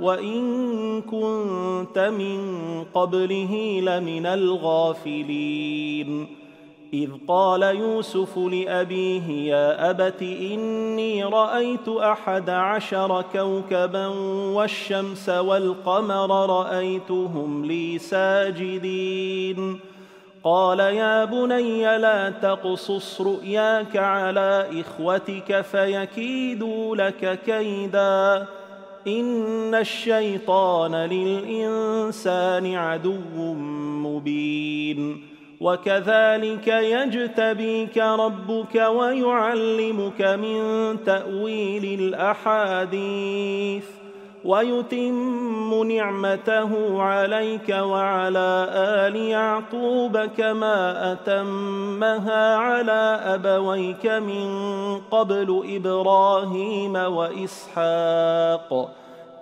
وان كنت من قبله لمن الغافلين اذ قال يوسف لابيه يا ابت اني رايت احد عشر كوكبا والشمس والقمر رايتهم لي ساجدين قال يا بني لا تقصص رؤياك على اخوتك فيكيدوا لك كيدا ان الشيطان للانسان عدو مبين. وكذلك يجتبيك ربك ويعلمك من تاويل الاحاديث. ويتم نعمته عليك وعلى ال يعقوب كما اتمها على ابويك من قبل إبراهيم واسحاق.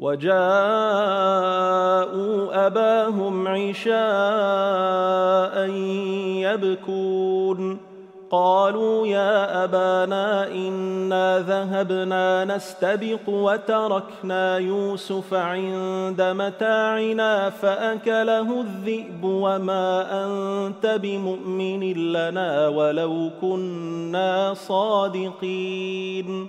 وجاءوا أباهم عشاء يبكون. قالوا يا أبانا إنا ذهبنا نستبق وتركنا يوسف عند متاعنا فأكله الذئب وما أنت بمؤمن لنا ولو كنا صادقين.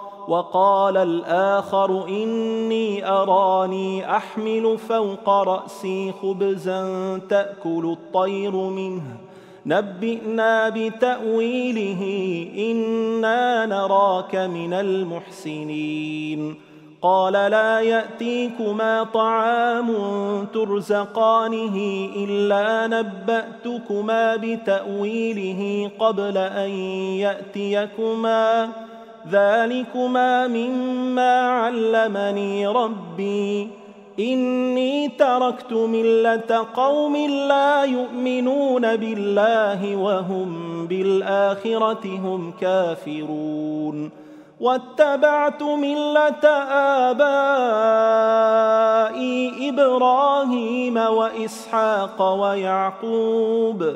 وقال الآخر إني أراني أحمل فوق رأسي خبزا تأكل الطير منه. نبئنا بتأويله إنا نراك من المحسنين. قال لا يأتيكما طعام ترزقانه إلا نبأتكما بتأويله قبل أن يأتيكما. ذلكما مما علمني ربي اني تركت مله قوم لا يؤمنون بالله وهم بالاخره هم كافرون واتبعت مله ابائي إبراهيم واسحاق ويعقوب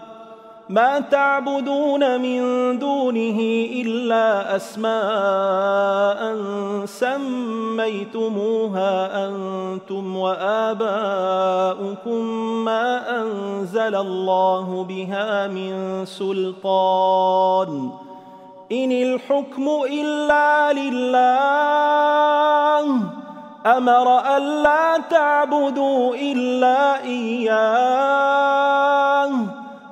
ما تعبدون من دونه إلا أسماء سميتموها أنتم وآباؤكم ما أنزل الله بها من سلطان. إن الحكم إلا لله. أمر ألا تعبدوا إلا إياه.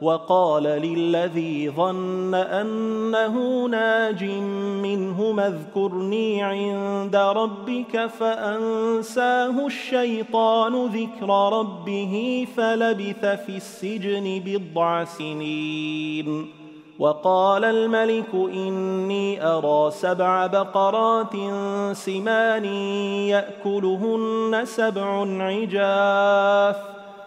وقال للذي ظن أنه ناج منهما اذكرني عند ربك فأنساه الشيطان ذكر ربه فلبث في السجن بضع سنين. وقال الملك إني أرى سبع بقرات سمان يأكلهن سبع عجاف.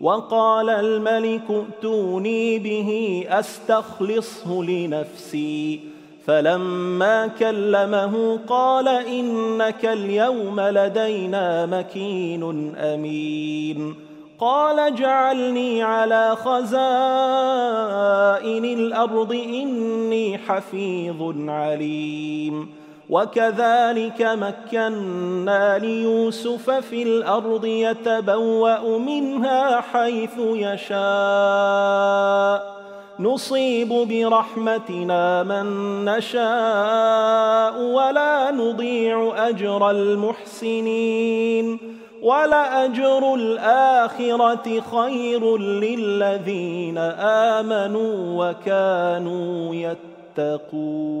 وقال الملك ائتوني به أستخلصه لنفسي. فلما كلمه قال إنك اليوم لدينا مكين أمين. قال اجعلني على خزائن الأرض إني حفيظ عليم. وكذلك مكنا ليوسف في الأرض يتبوأ منها حيث يشاء. نصيب برحمتنا من نشاء ولا نضيع أجر المحسنين. ولأجر الآخرة خير للذين آمنوا وكانوا يتقون.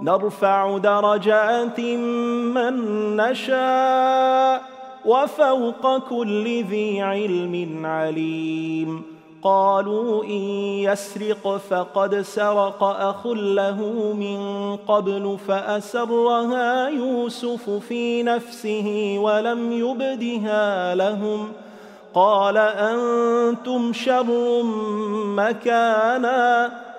نرفع درجات من نشاء وفوق كل ذي علم عليم. قالوا إن يسرق فقد سرق أخ له من قبل فأسرها يوسف في نفسه ولم يبدها لهم. قال أنتم شر مكانا.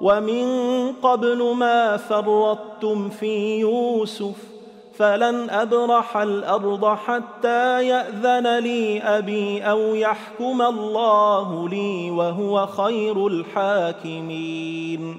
ومن قبل ما فرطتم في يوسف فلن أبرح الأرض حتى يأذن لي أبي أو يحكم الله لي وهو خير الحاكمين.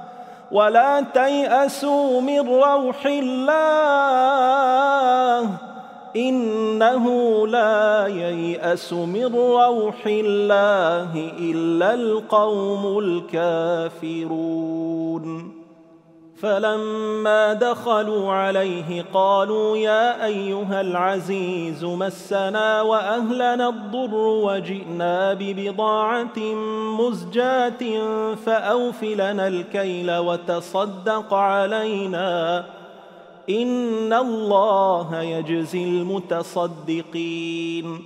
ولا تيأسوا من روح الله إنه لا ييأس من روح الله إلا القوم الكافرون. فلما دخلوا عليه قالوا يا أيها العزيز مسنا وأهلنا الضر وجئنا ببضاعة مزجاة فاوف لنا الكيل وتصدق علينا. إن الله يجزي المتصدقين.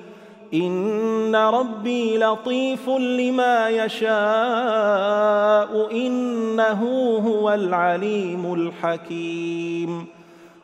ان ربي لطيف لما يشاء انه هو العليم الحكيم